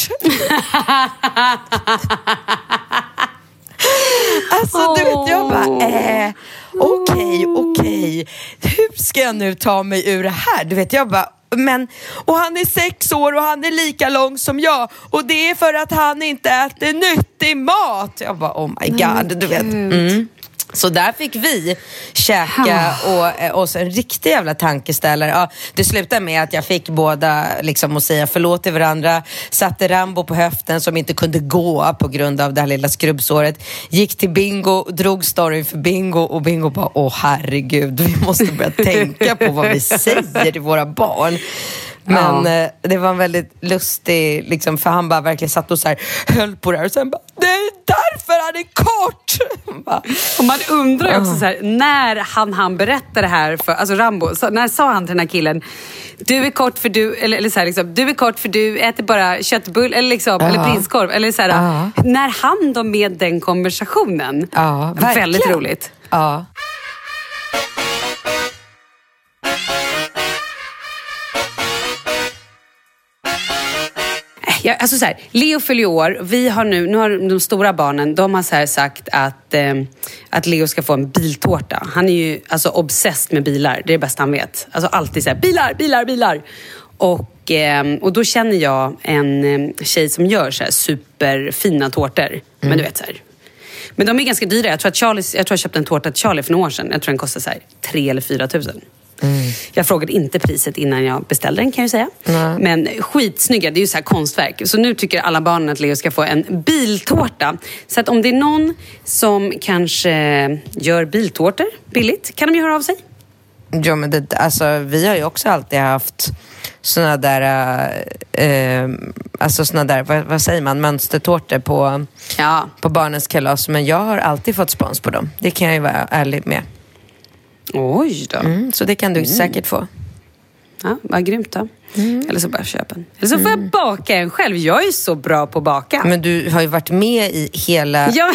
*laughs* Alltså du vet, jag bara, eh, okej, okej. Hur ska jag nu ta mig ur det här? Du vet, jag bara, men, och han är sex år och han är lika lång som jag och det är för att han inte äter nyttig mat. Jag bara, oh my god, du vet. Mm. Så där fick vi käka och eh, oss en riktig jävla tankeställare. Ja, det slutade med att jag fick båda liksom, att säga förlåt till varandra. Satte Rambo på höften som inte kunde gå på grund av det här lilla skrubbsåret. Gick till Bingo, drog storyn för Bingo och Bingo bara, åh herregud, vi måste börja tänka på vad vi *laughs* säger till våra barn. Men Ja. eh, det var en väldigt lustig, liksom, för han bara verkligen satt och så här, höll på det här och sen bara, det är därför han är kort! *laughs* Och man undrar ju också så här, när han han berätta det här för, alltså Rambo, så, när sa han till den här killen, du är kort för du, eller, eller så här, liksom, du är kort för du äter bara köttbull eller, liksom, Ja. eller prinskorv. Eller så här, Ja. När han då med den konversationen. Ja, verkligen. Väldigt roligt. Ja. Ja, alltså så här, Leo fyller år. Vi har nu, nu har de stora barnen de har så sagt att, eh, att Leo ska få en biltårta. Han är ju alltså obsessed med bilar. Det är det bästa han vet. Alltså alltid så här, bilar, bilar, bilar. Och, eh, och då känner jag en eh, tjej som gör så här superfina tårtor. Men du vet så här. Men de är ganska dyra. Jag tror, att Charlie, jag tror jag köpte en tårta till Charlie för några år sedan. Jag tror den kostade så här, 3 eller 4 tusen. Jag frågade inte priset innan jag beställde den kan jag säga. Men skitsnygga, det är ju så här konstverk. Så nu tycker alla barnen att Leo ska få en biltårta. Så att om det är någon som kanske gör biltårtor billigt kan de ju höra av sig. Ja, men det, alltså, vi har ju också alltid haft såna där, eh, eh, alltså såna där, vad, vad säger man, mönstertårtor på, Ja. på barnens kalas. Men jag har alltid fått spons på dem. Det kan jag ju vara ärlig med. Oj då. Mm, så det kan du säkert få. Ja, vad grymt då. Eller så bara köpa en. Eller så får jag baka en själv. Jag är så bra på att baka. Men du har ju varit med i hela *laughs* Ja,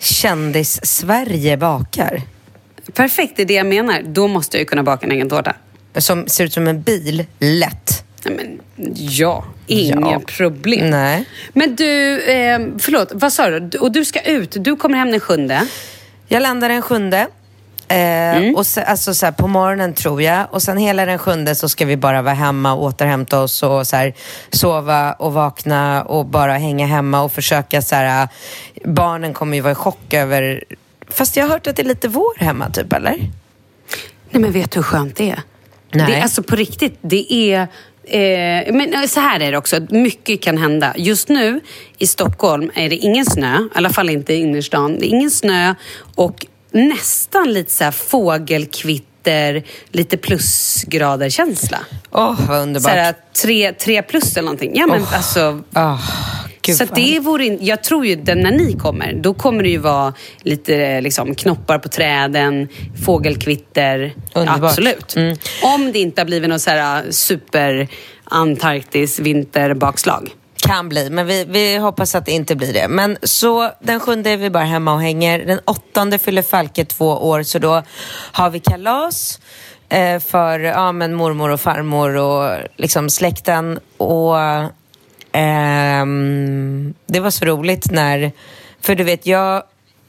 Kändis-Sverige bakar. perfekt, det är det jag menar. Då måste jag ju kunna baka en egen tårta. Som ser ut som en bil, lätt. Nej, men, ja, inga Ja. problem. Nej. Men du, eh, förlåt, vad sa du? Och du ska ut, du kommer hem den sjunde. Jag landar den sjunde. Eh, Mm. och se, alltså så här, på morgonen tror jag. Och sen hela den sjunde så ska vi bara vara hemma och återhämta oss och så här, sova och vakna och bara hänga hemma och försöka så här, Barnen kommer ju vara i chock över... Fast jag har hört att det är lite vår hemma typ, eller? Nej men vet du hur skönt det är? Nej. Det är alltså på riktigt, det är... Eh, men eh, så här är det också, mycket kan hända. Just nu i Stockholm är det ingen snö, i alla fall inte i innerstan. Det är ingen snö och nästan lite så här fågelkvitter, lite plusgrader-känsla. Åh, vad Så underbart. här, tre, tre plus eller någonting. Ja, men alltså, Ah, gud så att vad det vore in, jag tror ju den när ni kommer, då kommer det ju vara lite liksom, knoppar på träden, fågelkvitter. Underbart. Mm. Absolut. Om det inte har blivit så här äh, super Antarktis vinterbakslag. Kan bli, men vi, vi hoppas att det inte blir det. Men så den sjunde är vi bara hemma och hänger. Den åttonde fyller Falke två år, så då har vi kalas eh, för ja, men mormor och farmor och liksom släkten. Och eh, det var så roligt när, för du vet, jag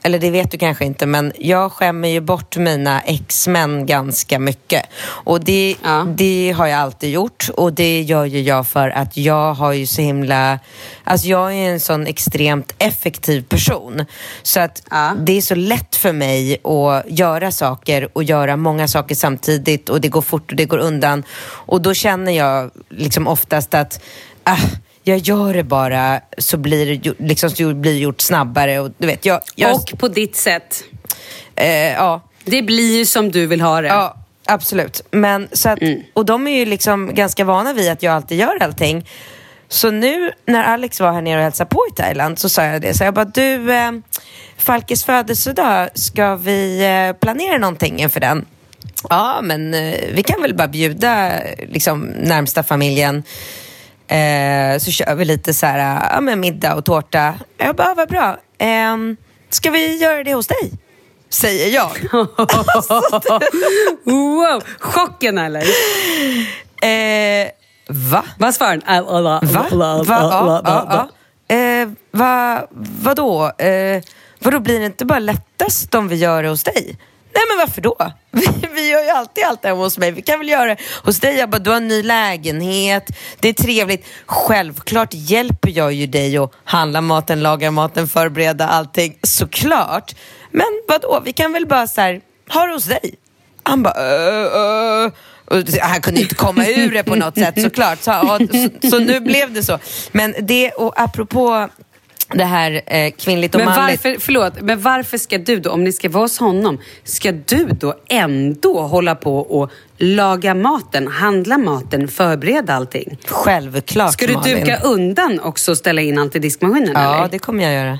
eller det vet du kanske inte, men jag skämmer ju bort mina ex-män ganska mycket. Och det, Ja. det har jag alltid gjort och det gör ju jag för att jag har ju så himla... Alltså jag är en sån extremt effektiv person. Så att Ja. det är så lätt för mig att göra saker och göra många saker samtidigt och det går fort och det går undan. Och då känner jag liksom oftast att ah, jag gör det bara så blir det liksom, så blir det gjort snabbare. Och, du vet, jag, jag, Och på ditt sätt. eh, ja, Det blir ju som du vill ha det. Ja, absolut. Men, så att, Och de är ju liksom ganska vana vid att jag alltid gör allting. Så nu när Alex var här nere och hälsade på i Thailand så sa jag det. Så jag bara, du, eh, Falkes födelsedag, ska vi eh, planera någonting inför den? Ja, men eh, vi kan väl bara bjuda liksom, närmsta familjen. Eh, så kör vi lite så här, ja, men middag och tårta. Jag bara, vad bra. Ehm, ska vi göra det hos dig? Säger jag. *laughs* wow, chocken eller? Eh, va? Vad svarar han? Va? Va? Ja, ja, ja. Eh, va? Vadå? Eh, vadå, blir det inte bara lättast om vi gör det hos dig? Nej men varför då? *laughs* Vi, vi gör ju alltid allt hemma hos mig. Vi kan väl göra det hos dig. Jag bara, du har en ny lägenhet. Det är trevligt. Självklart hjälper jag ju dig att handla maten, laga maten, förbereda allting. Såklart. Men vadå, vi kan väl bara så här, ha det hos dig. Han bara, uh, uh. Och han kunde inte komma ur det på något sätt såklart. Så, så, så nu blev det så. Men det, och apropå det här eh, kvinnligt och men manligt. varför, förlåt, men varför ska du då, om ni ska vara hos honom, ska du då ändå hålla på och laga maten, handla maten, förbereda allting? Självklart Ska du Malin. duka undan också och ställa in allt i diskmaskinen? Ja, eller? det kommer jag göra.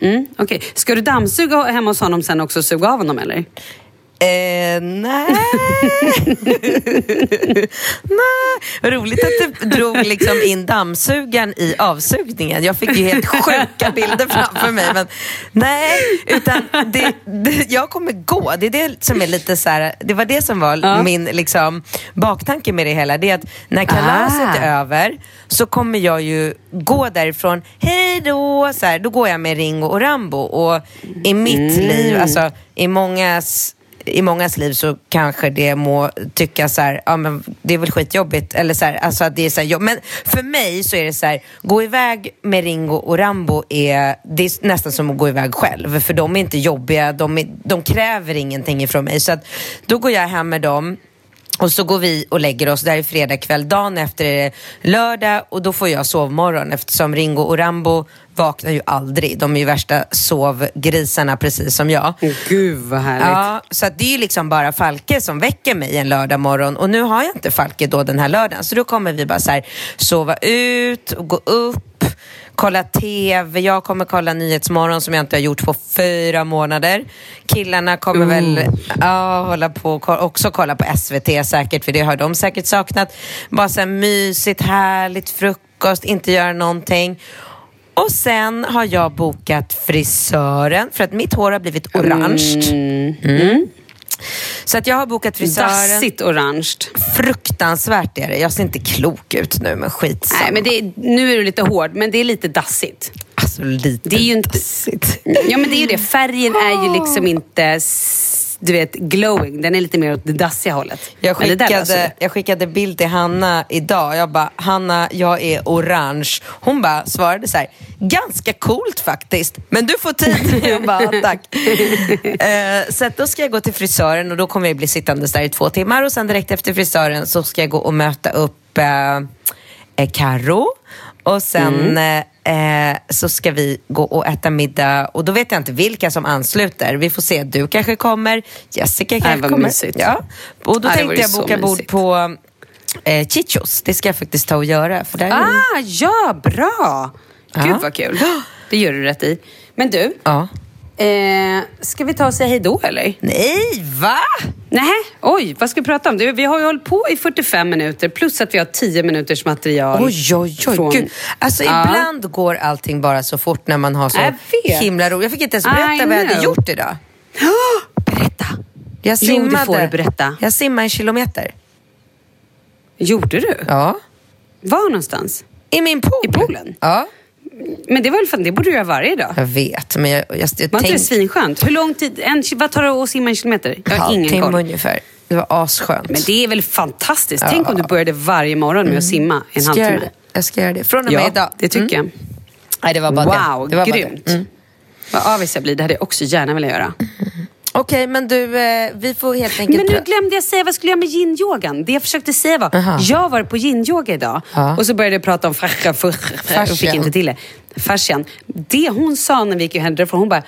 Mm, Okej, Ska du dammsuga hemma hos honom sen också och suga av honom eller? Eh, nej. *laughs* nej. Roligt att du drog liksom in dammsugaren i avsugningen. Jag fick ju helt sjuka bilder framför mig. Men nej, utan det, det, jag kommer gå. Det är det som är lite så här, det var det som var Ja. min liksom, baktanke med det hela. Det är att när kalaset Ah. är över så kommer jag ju gå därifrån, hej då, så här, då går jag med Ringo och Rambo. Och i mitt Mm. liv, alltså i mångas i mångas liv så kanske det må tyckas så här, ja men det är väl skitjobbigt. Eller så här, alltså att det är så här, jobb. Men för mig så är det så här, gå iväg med Ringo och Rambo är, det är nästan som att gå iväg själv. För de är inte jobbiga, de, är, de kräver ingenting ifrån mig. Så att då går jag hem med dem. Och så går vi och lägger oss, där är fredag kväll. Dagen efter är det lördag och då får jag sovmorgon eftersom Ringo och Rambo vaknar ju aldrig. De är ju värsta sovgrisarna precis som jag. Gud vad härligt. Ja, så det är ju liksom bara Falke som väcker mig en lördag morgon och nu har jag inte Falke då den här lördagen så då kommer vi bara så här sova ut och gå upp kolla TV, jag kommer kolla Nyhetsmorgon som jag inte har gjort på fyra månader. Killarna kommer väl ja, hålla på och också kolla på SVT säkert, för det har de säkert saknat. Bara så här mysigt, härligt, frukost, inte göra någonting. Och sen har jag bokat frisören för att mitt hår har blivit orange. Mm. Så att jag har bokat frisören. Dassigt orange. Fruktansvärt är det. Jag ser inte klok ut nu, men skitsamma. Nej, men det nu är du lite hård, men det är lite dassigt. Alltså lite Det är ju inte... dassigt. Ja, men det är ju det. Färgen är ju liksom inte, du vet, glowing. Den är lite mer åt det dassiga hållet. Jag skickade, jag skickade bild till Hanna idag. Jag bara, Hanna, jag är orange. Hon bara svarade så här, ganska coolt faktiskt, men du får tid. *laughs* Jag bara, tack. *laughs* Eh, så då ska jag gå till frisören och då kommer jag bli sittandes där i två timmar och sen direkt efter frisören så ska jag gå och möta upp eh, Karo och sen eh, så ska vi gå och äta middag och då vet jag inte vilka som ansluter. Vi får se, du kanske kommer, Jessica kanske vad kommer. mysigt. Ja. Och då det tänkte jag boka bord på eh, Chichos. Det ska jag faktiskt ta och göra. För där är Ah, ja, bra! Gud Ja. vad kul. Det gör du rätt i. Men du, Ja. Eh, ska vi ta och säga hej då eller? Nej, va? Nej, oj, vad ska vi prata om? Du, vi har ju hållit på i 45 minuter plus att vi har 10 minuters material. Oj, oj, oj. från- Gud. Alltså Ja. ibland går allting bara så fort när man har så himla roligt. Jag fick inte ens I berätta vad jag hade gjort idag. *gasps* Berätta. Jag Jo, det simmade. får du berätta. Jag simmade en kilometer. Gjorde du? Ja. Var någonstans? I min pool. I poolen? Ja. Men det var väl fan, det borde du göra varje dag. Jag vet, men jag, jag, jag Var inte det svinskönt? Hur lång tid? En, vad tar det att simma en kilometer? Jag har ingen halvtimme koll. ungefär. Det var asskönt. Men det är väl fantastiskt? Ja. Tänk om du började varje morgon med att simma en ska halvtimme. det. Jag ska göra det. Från och med Ja, idag. det tycker Mm. jag. Nej, det var bara wow, det. det var bara grymt. det. Mm. Vad avis jag blir. Det hade jag också gärna velat göra. Okej, men du, eh, vi får helt enkelt... Men nu glömde jag säga vad jag skulle göra med yin-yogan. Det jag försökte säga var, Aha. jag var på yin-yoga idag Ja. och så började jag prata om fascia, och fick inte till det. Fascian. Det hon sa när vi gick härifrån, hon bara,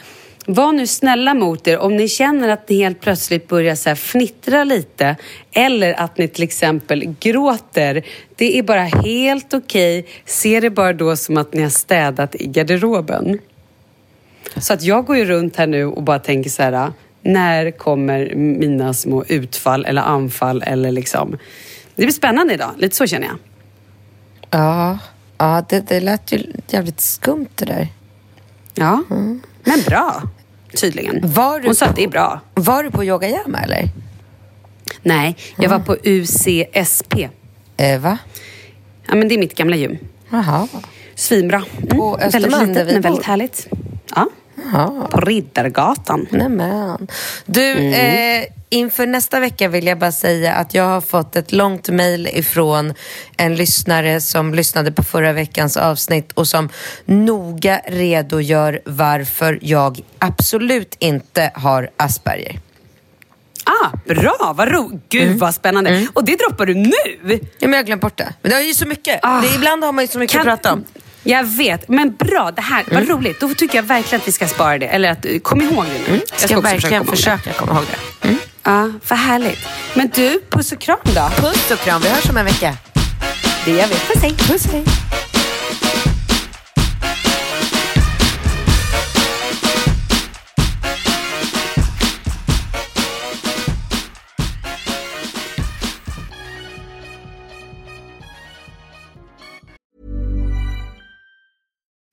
var nu snälla mot er om ni känner att ni helt plötsligt börjar så fnittra lite eller att ni till exempel gråter. Det är bara helt okej. Se det bara då som att ni har städat i garderoben. Så att jag går ju runt här nu och bara tänker så här, när kommer mina små utfall eller anfall eller liksom... Det blir spännande idag, lite så känner jag. Ja, ja det, det lät ju jävligt skumt det där. Ja, Men bra, tydligen. Var du Hon sa på- att det är bra. Var du på Yoga Jam eller? Nej, jag var på UCSP. Eh, va? Ja, men det är mitt gamla gym. Jaha. Svinbra. Mm. På väldigt Östermalm, litet, där vi men väldigt härligt. Ja. På Riddargatan. Nämen. Du, eh, inför nästa vecka vill jag bara säga att jag har fått ett långt mejl ifrån en lyssnare som lyssnade på förra veckans avsnitt och som noga redogör varför jag absolut inte har Asperger. Ah, bra, vad ro. Gud vad spännande. Och det droppar du nu? Ja, men jag har glömt bort det. Men det är ju så mycket. Ah. Det, ibland har man ju så mycket Kan- att prata om. Jag vet, men bra. Det här, vad roligt. Då tycker jag verkligen att vi ska spara det. Eller att, kom ihåg det nu. Jag ska, verkligen försöka komma ihåg det. det. Ja, vad härligt. Men du, puss och kram då. Puss och kram, vi hörs om en vecka. Det gör vi. Puss hej. Puss hej.